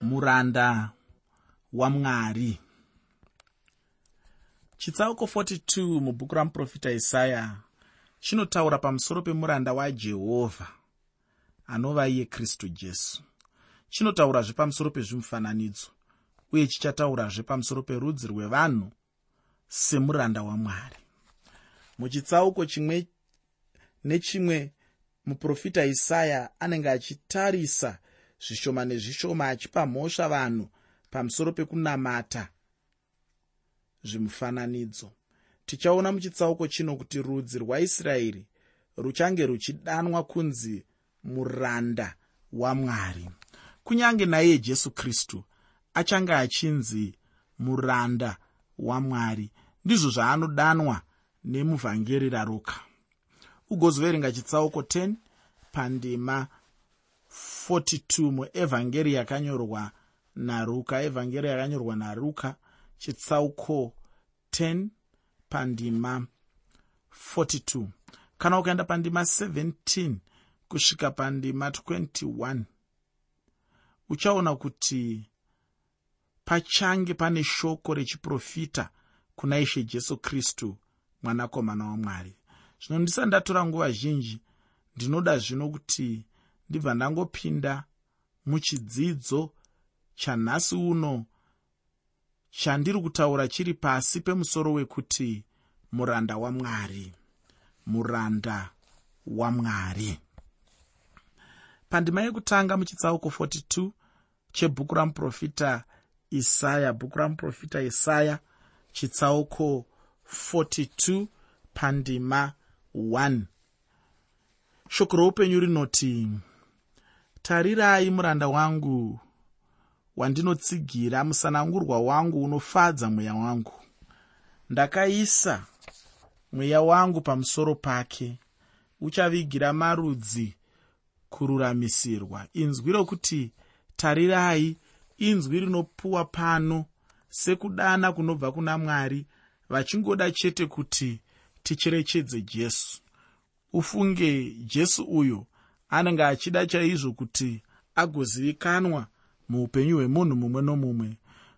muranda wamwari chitsauko 42 mubhuku ramuprofita isaya chinotaura pamusoro pemuranda wajehovha anova iye kristu jesu. Chinotaurazve pamusoro pezvimufananidzo uye chichataurazve pamusoro perudzi rwevanhu semuranda wamwari muchitsauko chimwe nechimwe muprofita isaya anenge achitarisa zvishoma nezvishoma achipa mhosva vanhu pamusoro pekunamata zvimufananidzo. Tichaona muchitsauko chino kuti rudzi rwaisraeri ruchange ruchidanwa kunzi muranda wamwari. Kunyange naiye jesu kristu achange achinzi muranda wamwari ndizvo zvaanodanwa nemuvhangeri raruka ugozoverenga chitsauko 10 pandima 42 muevhangeri yakanyorwa naruka. Evhangeri yakanyorwa naruka chitsauko 10 pandima 42 kana ukaenda pandima 17 kusvika pandima 21 uchaona kuti pachange pane shoko rechiprofita kuna ishe jesu kristu mwanakomana wamwari. Zvino ndisati ndatora nguva zhinji ndinoda zvino kuti ndibva ndangopinda muchidzidzo chanhasi uno chandiri kutaura chiri pasi pemusoro wekuti muranda wamwari muranda wamwari. Pandima yekutanga muchitsauko 42 chebhuku ramuprofita isaya bhuku ramuprofita isaya chitsauko 42 pandima 1 shoko roupenyu rinoti tarirai muranda wangu. Wandinotsigira musanangurwa wangu unofadza mweya wangu. Ndakaisa mweya wangu pamusoro pake. Uchavigira marudzi kururamisirwa. Inzwi rokuti tarirai inzwi rinopuwa pano. Sekudana kunobva kuna mwari vachingoda chete kuti ticherechedze jesu. Ufunge jesu uyu anenge achida chaizvo kuti agozivikanwa muupenyu hwemunhu mumwe nomumwe.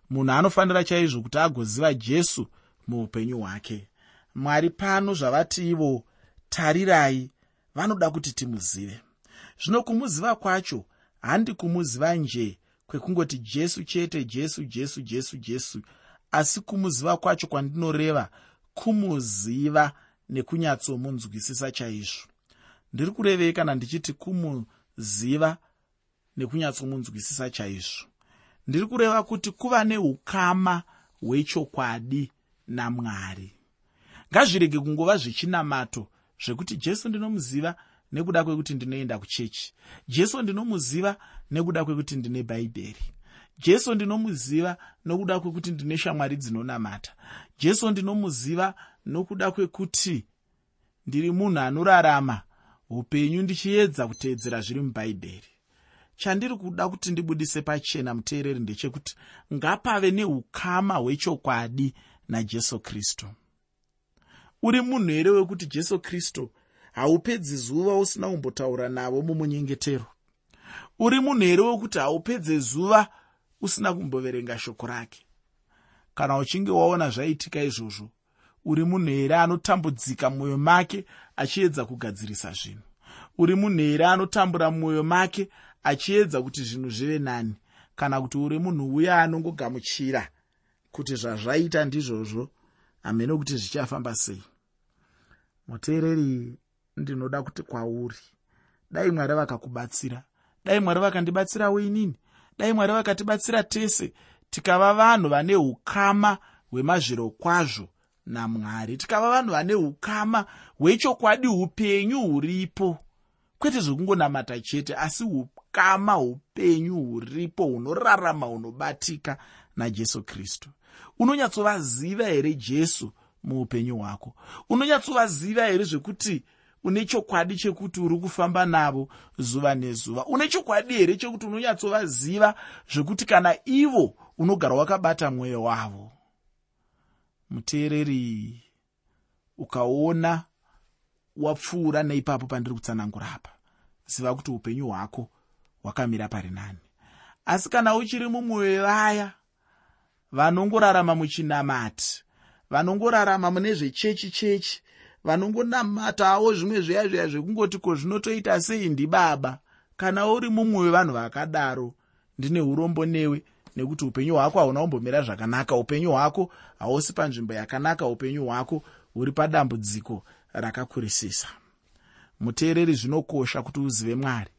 Munhu anofanira chaizvo kuti agoziva jesu muupenyu hwake. Mwari pano zvavati ivo tarirai vanoda kuti timuzive. Zvino kumuziva kwacho handi kumuziva nje kwekungoti jesu chete jesu jesu jesu jesu. Asi kumuziva kwacho kwandinoreva kumuziva nekunyatsomunzwisisa chaizvo ndiri kurevei kana ndichiti kumuziva nekunyatsomunzwisisa chaizvo? Ndiri kureva kuti kuva neukama hwechokwadi namwari. Ngazvirege kungova zvechinamato zvekuti jesu ndinomuziva nekuda kwekuti ndinoenda kuchechi. Jesu ndinomuziva nekuda kwekuti ndine bhaibheri. Jesu ndinomuziva nokuda kwekuti ndine shamwari dzinonamata. Jesu ndinomuziva nokuda kwekuti ndiri munhu anorarama upenyu ndichiedza kuteedzera zviri mubhaibheri. Chandiri kuda kuti ndibudise pachena muteereri ndechekuti ngapave neukama hwechokwadi najesu kristu. Uri munhu here wekuti jesu kristu haupedzi zuva usina kumbotaura navo mumunyengetero? Uri munhu here wekuti haupedze zuva usina kumboverenga shoko rake? Kana uchinge waona zvaitika izvozvo uri munhu here anotambudzika mumwoyo make achiedza kugadzirisa zvinhu? Uri munhu here anotambura mumwoyo make achiedza kuti zvinhu zvive nani? Kana kuti uri munhu uya anongogamuchira kuti zvazvaita ndizvozvo? Hamene kuti zvichafamba sei? Muteereri ndinoda kuti kwauri. Dai mwari vakakubatsira. Dai mwari vakandibatsirawo inini? Dai mwari vakatibatsira tese? Tikava vanhu vane ukama hwemazviro kwazvo namwari. Tikava vanhu vane ukama hwechokwadi upenyu huripo. Kwete zvekungonamata chete asi ukama upenyu huripo hunorarama hunobatika najesu kristu. Unonyatsovaziva here jesu muupenyu hwako? Unonyatsovaziva here zvekuti une chokwadi chekuti uri kufamba navo zuva nezuva? Une chokwadi here chekuti unonyatsovaziva zvekuti kana ivo unogara wakabata mwoyo wavo muteereri ukaona wapfuura neipapo pandiri kutsanangura apa ziva kuti upenyu hwako hwakamira pari nani. Asi kana uchiri mumwe wevaya vanongorarama muchinamati vanongorarama mune zvechechi chechi vanongonamatawo zvimwe zviya zviya zvekungoti ko zvinotoita sei ndibaba? Kana uri mumwe wevanhu vakadaro ndine urombo newe nekuti upenyu hwako hauna kumbomira zvakanaka. Upenyu hwako hausi panzvimbo yakanaka. Upenyu hwako huri padambudziko rakakurisisa. Muteereri zvinokosha kuti uzive mwari.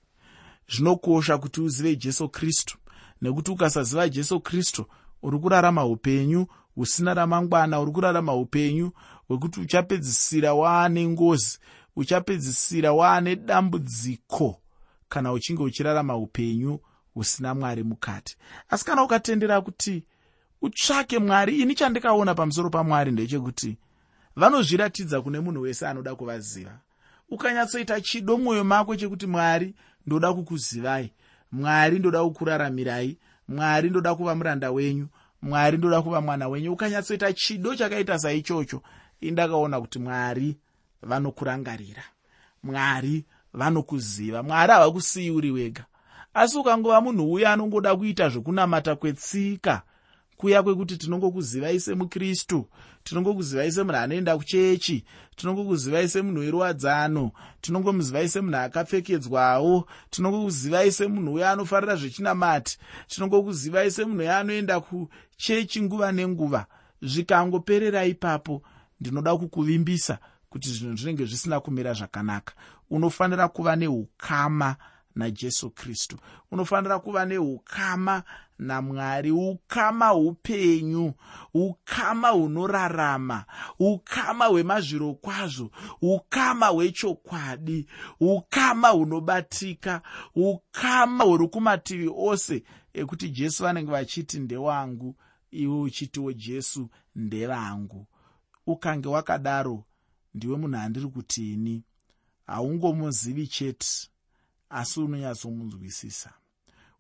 Zvinokosha kuti uzive jesu kristu. Nekuti ukasaziva jesu kristu uri kurarama upenyu husina ramangwana uri kurarama upenyu hwekuti uchapedzisira waane ngozi uchapedzisira waane dambudziko kana uchinge uchirarama upenyu husina mwari mukati. Asi kana ukatendera kuti utsvake mwari ini chandikaona pamusoro pamwari ndechekuti vanozviratidza kune munhu wese anoda kuvaziva. Ukanyatsoita chido mwoyo mako chekuti mwari ndoda kukuzivai mwari ndoda kukuraramirai mwari ndoda kuva muranda wenyu mwari ndoda kuva mwana wenyu. Ukanyatsoita chido chakaita saichocho indakaona kuti mwari vanokurangarira mwari vanokuziva. Mwari havakusiyi uri wega asi ukangova munhu uya anongoda kuita zvekunamata kwetsika kuya kwekuti tinongokuzivai semukristu tinongokuzivai semunhu anoenda kuchechi tinongokuzivai semunhu weruwadzano tinongomuzivai semunhu akapfekedzwawo tinongokuzivai semunhu uya anofarira zvechinamati tinongokuzivai semunhu uya anoenda kuchechi nguva nenguva. Zvikangoperera ipapo ndinoda kukuvimbisa kuti zvinhu zvinenge zvisina kumira zvakanaka. Unofanira kuva neukama najesu kristu. Unofanira kuva neukama namwari ukama upenyu ukama hunorarama ukama hwemazviro kwazvo ukama hwechokwadi ukama hunobatika ukama huri kumativi ose ekuti jesu vanenge vachiti ndewangu iwe uchitiwo jesu ndevangu. Ukange wakadaro ndiwe munhu andiri kutini? Haungomuzivi chete asi unonyatsomunzwisisa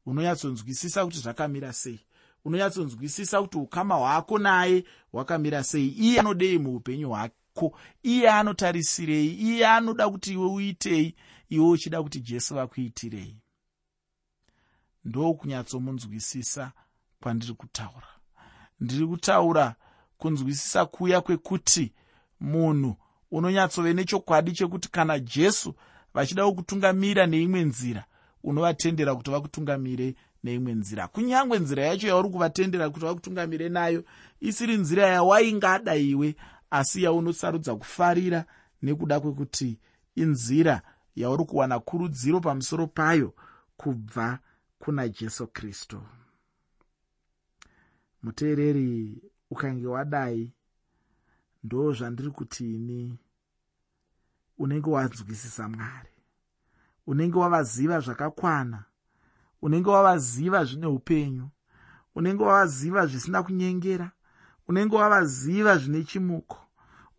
unonyatsonzwisisa kuti zvakamira sei? Unonyatsonzwisisa kuti ukama hwako naye hwakamira sei? Iye anodei muupenyu hwako? Iye anotarisirei? Iye anoda kuti iwe uitei? Iwe uchida kuti jesu vakuitirei ndokunyatsomunzwisisa kwandiri kutaura. Ndiri kutaura kunzwisisa kuya kwekuti munhu unonyatsove nechokwadi chekuti kana jesu vachida kukutungamira neimwe nzira unovatendera kuti vakutungamire neimwe nzira. Kunyange nzira yacho yauri kuvatendera kuti vakutungamire nayo isiri nzira yawaingada iwe asi yaunosarudza kufarira nekuda kwekuti inzira yauri kuwana kurudziro pamusoro payo kubva kuna jesu kristu. Muteereri ukange wadai ndo zvandiri kutini unenge wanzwisisa mwari unenge wavaziva zvakakwana unenge wavaziva zvine upenyu unenge wavaziva zvisina kunyengera unenge wavaziva zvine chimuko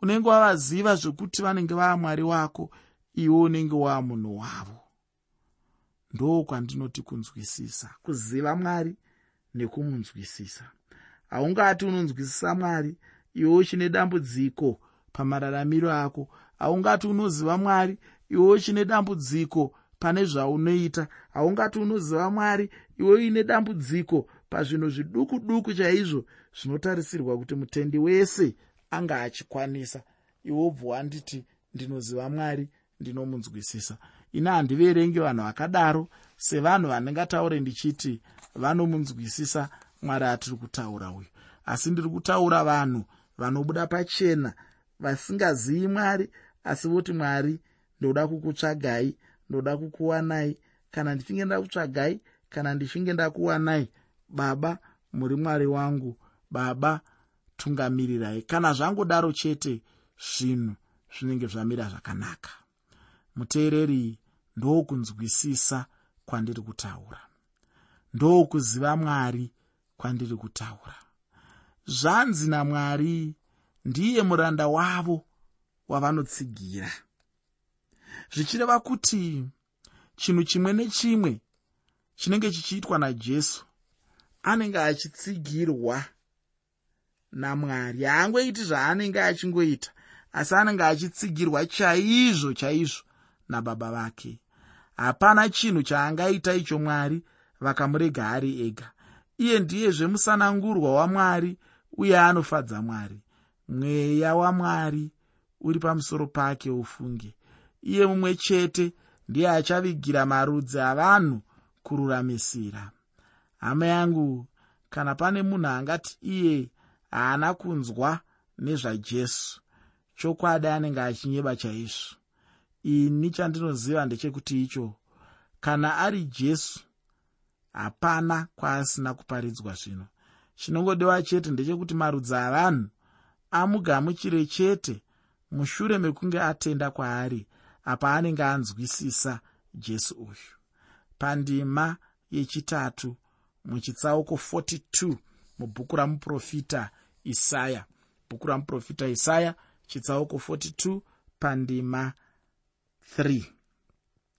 unenge wavaziva zvekuti vanenge vaa mwari wako iwe unenge waa munhu wavo. Ndo kwandinoti kunzwisisa kuziva mwari nekumunzwisisa. Haungati unonzwisisa mwari iwe uchine dambudziko pamararamiro ako haungati unoziva mwari iwe uchine dambudziko pane zvaunoita. Haungati unoziva mwari iwe uine dambudziko pazvinhu zviduku duku chaizvo zvinotarisirwa kuti mutendi wese anga achikwanisa. Iwe ubva wanditi ndinoziva mwari ndinomunzwisisa. Ini handiverengi vanhu vakadaro sevanhu vandingataure ndichiti vanomunzwisisa mwari atiri kutaura uyu. Asi ndiri kutaura vanhu vanobuda pachena vasingazivi mwari asi voti mwari ndoda kukutsvagai ndoda kukuwanai. Kana ndichinge ndakutsvagai kana ndichinge ndakuwanai baba muri mwari wangu. Baba tungamirirai kana zvangodaro chete zvinhu zvinenge zvamira zvakanaka. Muteereri ndokunzwisisa kwandiri kutaura. Ndokuziva mwari kwandiri kutaura. Zvanzi namwari ndiye muranda wavo wavanotsigira. Zvichireva kuti chinhu chimwe nechimwe chinenge chichiitwa najesu anenge achitsigirwa namwari. Haangoiti zvaanenge achingoita asi anenge achitsigirwa chaizvo chaizvo nababa vake. Hapana chinhu chaangaita icho mwari vakamurega ari ega. Iye ndiyezve musanangurwa wamwari uye anofadza mwari. Mweya wamwari uri pamusoro pake ufunge. Iye mumwe chete ndiye achavigira marudzi avanhu kururamisira. Hama yangu kana pane munhu angati iye haana kunzwa nezvajesu chokwadi anenge achinyeba chaizvo. Ini chandinoziva ndechekuti icho kana ari jesu hapana kwaasina kuparidzwa zvino. Chinongodiwa chete ndechekuti marudzi avanhu amugamuchire chete mushure mekunge atenda kwaari apa anenge anzwisisa jesu uyu. Pandima yechitatu muchitsauko 42 mubhuku ramuprofita isaya. Bhuku ramuprofita isaya chitsauko 42 pandima 3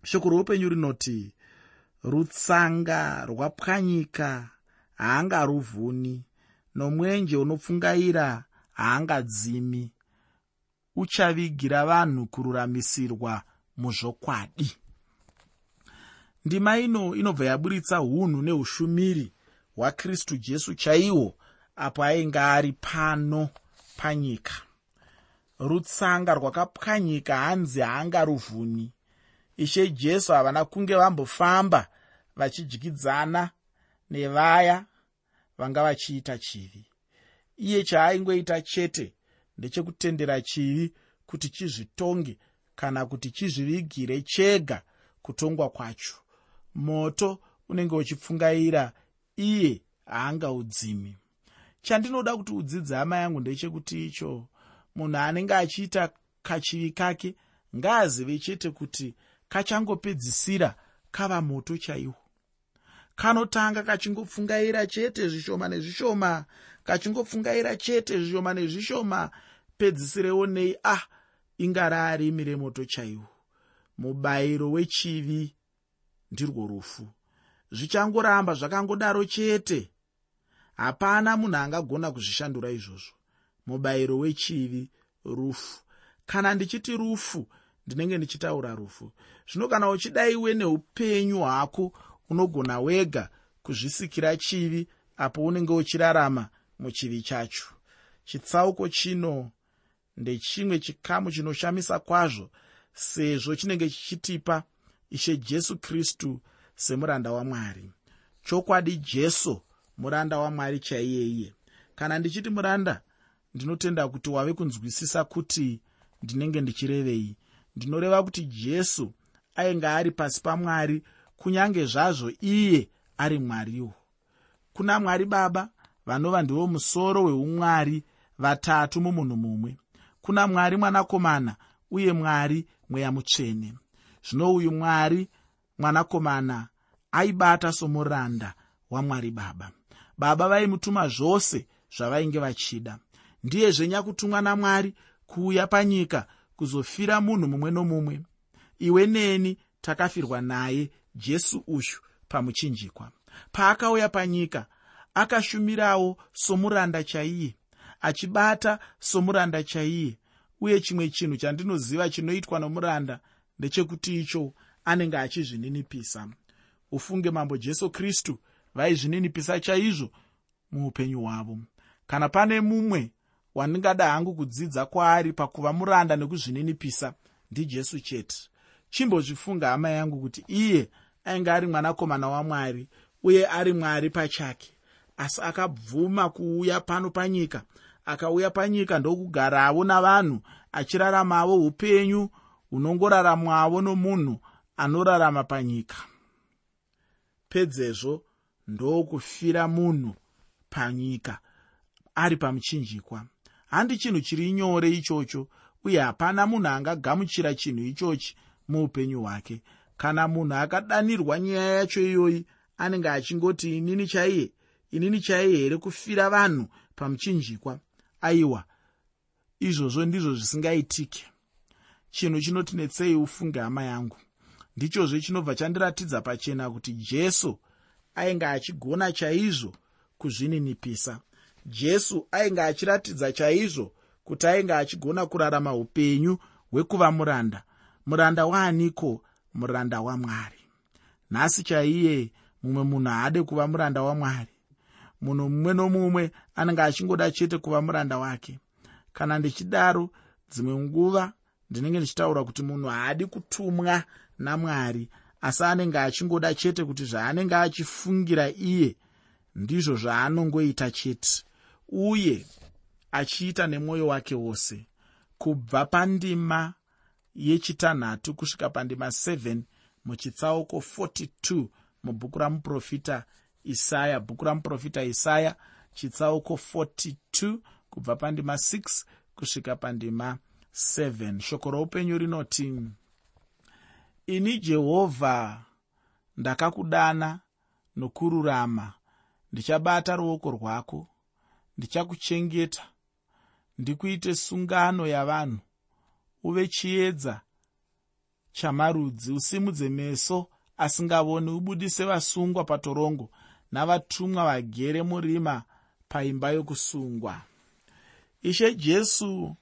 shoko roupenyu rinoti rutsanga rwapwanyika haangaruvhuni nomwenje unopfungaira haangadzimi uchavigira vanhu kururamisirwa muzvokwadi. Ndima ino inobva yaburitsa unhu neushumiri hwakristu jesu chaihwo apo ainge ari pano panyika. Rutsanga rwakapwanyika hanzi haangaruvhuni. Ishe jesu havana kunge vambofamba vachidyidzana nevaya vanga vachiita chivi. Iye chaaingoita chete ndechekutendera chivi kuti chizvitonge kana kuti chizvivigire chega kutongwa kwacho. Moto unenge uchipfungaira iye haangaudzimi chandinoda kuti udzidze hama yangu ndechekuti icho munhu anenge achiita kachivi kake ngaazive chete kuti kachangopedzisira kava moto chaiwo kanotanga kachingopfungaira chete zvishoma nezvishoma kachingopfungaira chete zvishoma nezvishoma. Pedzisirewo nei ah ingara rimi remoto chaiwo. Mubayiro wechivi ndirwo rufu. Zvichangoramba zvakangodaro chete. Hapana munhu angagona kuzvishandura izvozvo. Mubayiro wechivi rufu. Kana ndichiti rufu ndinenge ndichitaura rufu. Zvino kana uchidaiwe neupenyu hwako unogona wega kuzvisikira chivi apo unenge uchirarama muchivi chacho. Chitsauko chino ndechimwe chikamu chinoshamisa kwazvo sezvo chinenge chichitipa ishe jesu kristu semuranda wamwari. Chokwadi jesu muranda wamwari chaiyeiye kana ndichiti muranda ndinotenda kuti wave kunzwisisa kuti ndinenge ndichirevei. Ndinoreva kuti jesu ainge ari pasi pamwari kunyange zvazvo iye ari mwariwo. Kuna mwari baba vanova ndivo musoro weumwari vatatu mumunhu mumwe. Kuna mwari mwanakomana uye mwari mweya mutsvene. Zvino uyu mwari mwanakomana aibata somuranda wamwari baba. Baba vaimutuma zvose zvavainge vachida. Ndiyezve nyakutumwa namwari kuuya panyika kuzofira munhu mumwe nomumwe. Iwe neni takafirwa naye jesu uyu pamuchinjikwa. Paakauya panyika akashumirawo somuranda chaiye achibata somuranda chaiye uye chimwe chinhu chandinoziva chinoitwa nomuranda ndechekuti icho anenge achizvininipisa. Ufunge mambo jesu kristu vaizvininipisa chaizvo muupenyu hwavo. Kana pane mumwe wandingada hangu kudzidza kwaari pakuva muranda nekuzvininipisa ndijesu chete. Chimbozvifunga hama yangu kuti iye ainge ari mwanakomana wamwari uye ari mwari pachake. Asi akabvuma kuuya pano panyika akauya panyika ndokugaravo navanhu achiraramavo upenyu hunongoraramwavo nomunhu anorarama panyika. Pedzezvo ndokufira munhu panyika ari pamuchinjikwa. Handi chinhu chiri nyore ichocho uye hapana munhu angagamuchira chinhu ichochi muupenyu hwake kana munhu akadanirwa nyaya yacho iyoyi anenge achingoti inini chaiye? Inini chaiye here kufira vanhu pamuchinjikwa? Aiwa izvozvo ndizvo zvisingaitike. Chinhu chinotinetsei ufunge hama yangu? Ndichozve chinobva chandiratidza pachena kuti jesu ainge achigona chaizvo kuzvininipisa. Jesu ainge achiratidza chaizvo kuti ainge achigona kurarama upenyu hwekuva muranda. Muranda waaniko muranda wamwari nhasi chaiye mumwe munhu haade kuva muranda wamwari munhu mumwe nomumwe anenge achingoda chete kuva muranda wake. Kana ndichidaro dzimwe nguva ndinenge ndichitaura kuti munhu haadi kutumwa namwari asi anenge achingoda chete kuti zvaanenge achifungira iye ndizvo zvaanongoita chete uye achiita nemwoyo wake wose. Kubva pandima yechitanhatu kusvika pandima 7 muchitsauko 42 mubhuku ramuprofita isaya. Bhuku ramuprofita isaya chitsauko 42 kubva pandima 6 kusvika pandima 7 shoko roupenyu rinoti ini jehovha ndakakudana nokururama. Ndichabata ruoko rwako. Ndichakuchengeta. Ndikuite sungano yavanhu uve chiedza chamarudzi. Usimudze meso asingavoni. Ubudise vasungwa patorongo navatumwa vagere murima paimba yokusungwa. Ishe jesu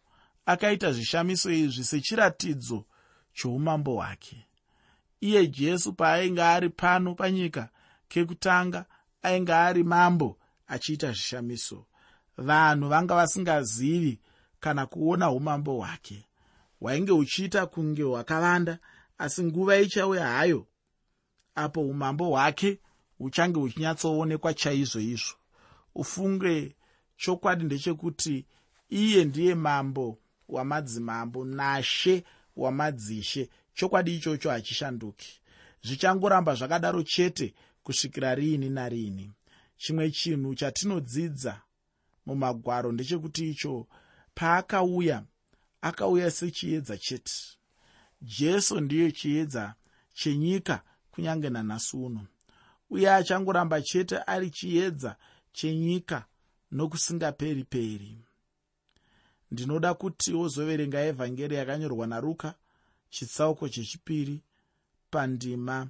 akaita zvishamiso izvi sechiratidzo choumambo hwake. Iye jesu paainge ari pano panyika kekutanga ainge ari mambo achiita zvishamiso. Vanhu vanga vasingazivi kana kuona umambo hwake hwainge huchiita kunge hwakavanda asi nguva ichauya hayo apo umambo hwake huchange huchinyatsoonekwa chaizvo izvo. Ufunge chokwadi ndechekuti iye ndiye mambo wamadzimambo nashe wamadzishe. Chokwadi ichocho hachishanduki. Zvichangoramba zvakadaro chete kusvikira riini nariini. Chimwe chinhu chatinodzidza mumagwaro ndechekuti icho paakauya akauya sechiedza chete. Jesu ndiye chiedza chenyika kunyange nanhasi uno. Uye achangoramba chete ari chiedza chenyika nokusingaperi peri. Ndinoda kuti wozoverenga evhangeri yakanyorwa naruka chitsauko chechipiri pandima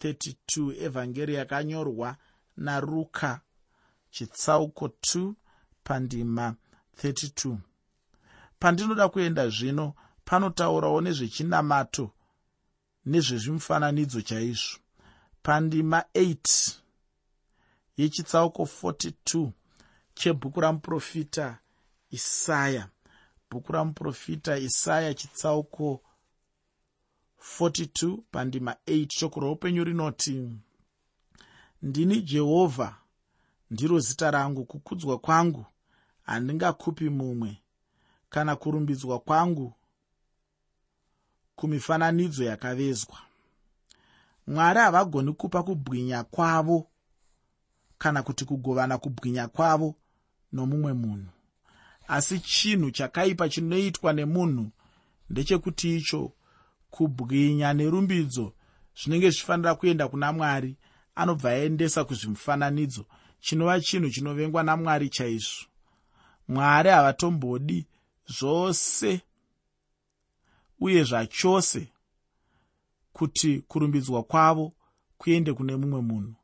32 evhangeri yakanyorwa naruka chitsauko 2 pandima 32 pandinoda kuenda zvino panotaurawo nezvechinamato nezvezvimufananidzo chaizvo. Pandima 8 yechitsauko 42 chebhuku ramuprofita isaya. Bhuku ramuprofita isaya chitsauko 42 pandima 8 shoko roupenyu rinoti ndini jehovha ndiro zita rangu. Kukudzwa kwangu handingakupi mumwe kana kurumbidzwa kwangu kumifananidzo yakavezwa. Mwari havagoni kupa kubwinya kwavo kana kuti kugovana kubwinya kwavo nomumwe munhu. Asi chinhu chakaipa chinoitwa nemunhu ndechekuti icho kubwinya nerumbidzo zvinenge zvichifanira kuenda kuna mwari anobva aendesa kuzvimufananidzo. Chinova chinhu chinovengwa namwari chaizvo. Mwari havatombodi zvose uye zvachose kuti kurumbidzwa kwavo kuende kune mumwe munhu.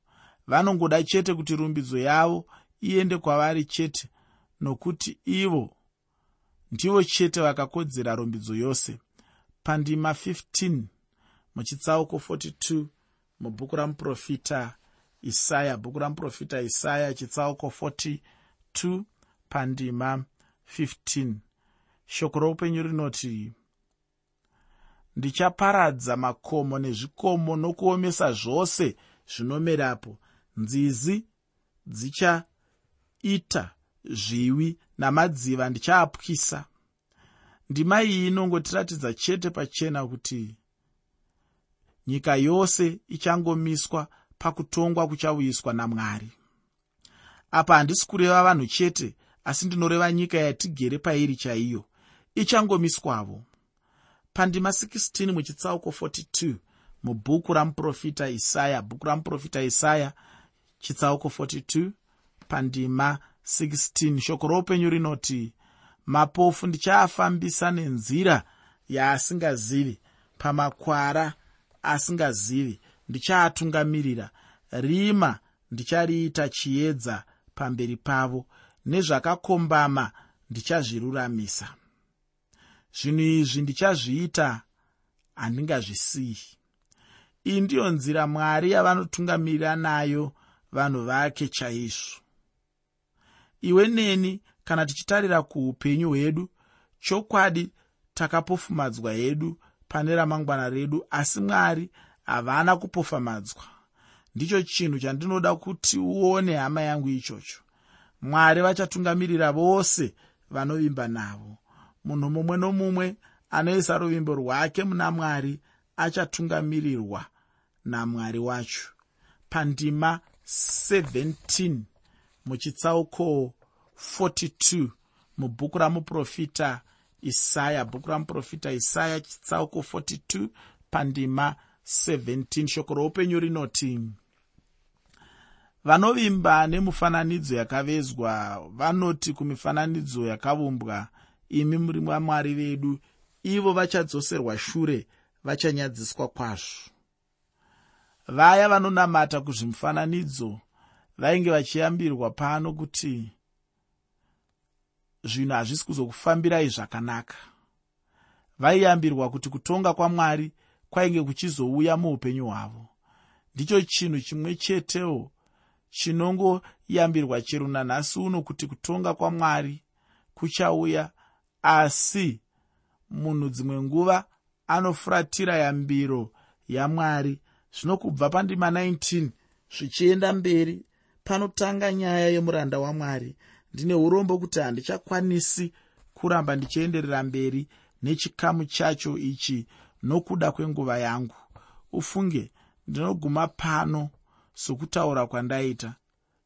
Vanongoda chete kuti rumbidzo yavo iende kwavari chete nokuti ivo ndivo chete vakakodzera rumbidzo yose. Pandima 15 muchitsauko 42 mubhuku ramuprofita isaya bhuku ramuprofita isaya chitsauko 42 pandima 15 shoko roupenyu rinoti ndichaparadza makomo nezvikomo nokuomesa zvose zvinomerapo. Nzizi dzichaita zviwi namadziva ndichaapwisa. Ndima iyi inongotiratidza chete pachena kuti nyika yose ichangomiswa pakutongwa kuchauyiswa namwari. Apa handisi kureva vanhu chete asi ndinoreva nyika yatigere pairi chaiyo ichangomiswavo. Pandima 16 muchitsauko 42 mubhuku ramuprofita isaya bhuku ramuprofita isaya chitsauko 42 pandima 16 shoko roupenyu rinoti mapofu ndichaafambisa nenzira yaasingazivi pamakwara asingazivi. Ndichaatungamirira rima ndichariita chiedza pamberi pavo nezvakakombama ndichazviruramisa zvinhu izvi ndichazviita handingazvisiyi. Iyi ndiyo nzira mwari yavanotungamirira nayo vanhu vake chaizvo. Iwe neni kana tichitarira kuupenyu hwedu chokwadi takapofumadzwa hedu pane ramangwana redu asi mwari havana kupofamadzwa ndicho chinhu chandinoda kuti uone hama yangu ichocho. Mwari vachatungamirira vose vanovimba navo munhu mumwe nomumwe anoisa ruvimbo rwake muna mwari achatungamirirwa namwari wacho. Pandima 17 muchitsauko 42 mubhuku ramuprofita isaya. Bhuku ramuprofita isaya chitsauko 42 pandima 17 shoko roupenyu rinoti vanovimba nemufananidzo yakavezwa. Vanoti kumifananidzo yakaumbwa imi muri vamwari vedu ivo vachadzoserwa shure vachanyadziswa kwazvo. Vaya vanonamata kuzvimufananidzo vainge vachiyambirwa pano kuti zvinhu hazvisi kuzokufambirai zvakanaka. Vaiyambirwa kuti kutonga kwamwari kwainge kuchizouya muupenyu hwavo. Ndicho chinhu chimwe chetewo chinongoyambirwa chero nanhasi uno kuti kutonga kwamwari kuchauya asi munhu dzimwe nguva anofuratira yambiro yamwari. Zvino kubva pandima 19 zvichienda mberi panotanga nyaya yemuranda wamwari. Ndine urombo kuti handichakwanisi kuramba ndichienderera mberi nechikamu chacho ichi nokuda kwenguva yangu. Ufunge ndinoguma pano sokutaura kwandaita.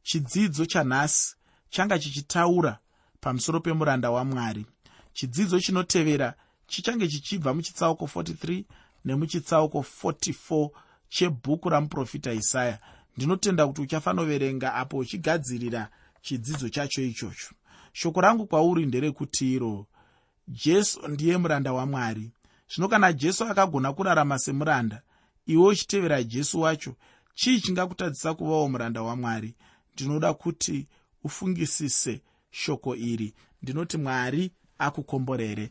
Chidzidzo chanhasi changa chichitaura pamusoro pemuranda wamwari chidzidzo chinotevera chichange chichibva muchitsauko 43 nemuchitsauko 44 chebhuku ramuprofita isaya. Ndinotenda kuti uchafanoverenga apo uchigadzirira chidzidzo chacho ichocho. Shoko rangu kwauri nderekuti iro jesu ndiye muranda wamwari. Zvino kana jesu akagona kurarama semuranda iwe uchitevera jesu wacho chii chingakutadzisa kuvawo muranda wamwari? Ndinoda kuti ufungisise shoko iri. Ndinoti mwari akukomborere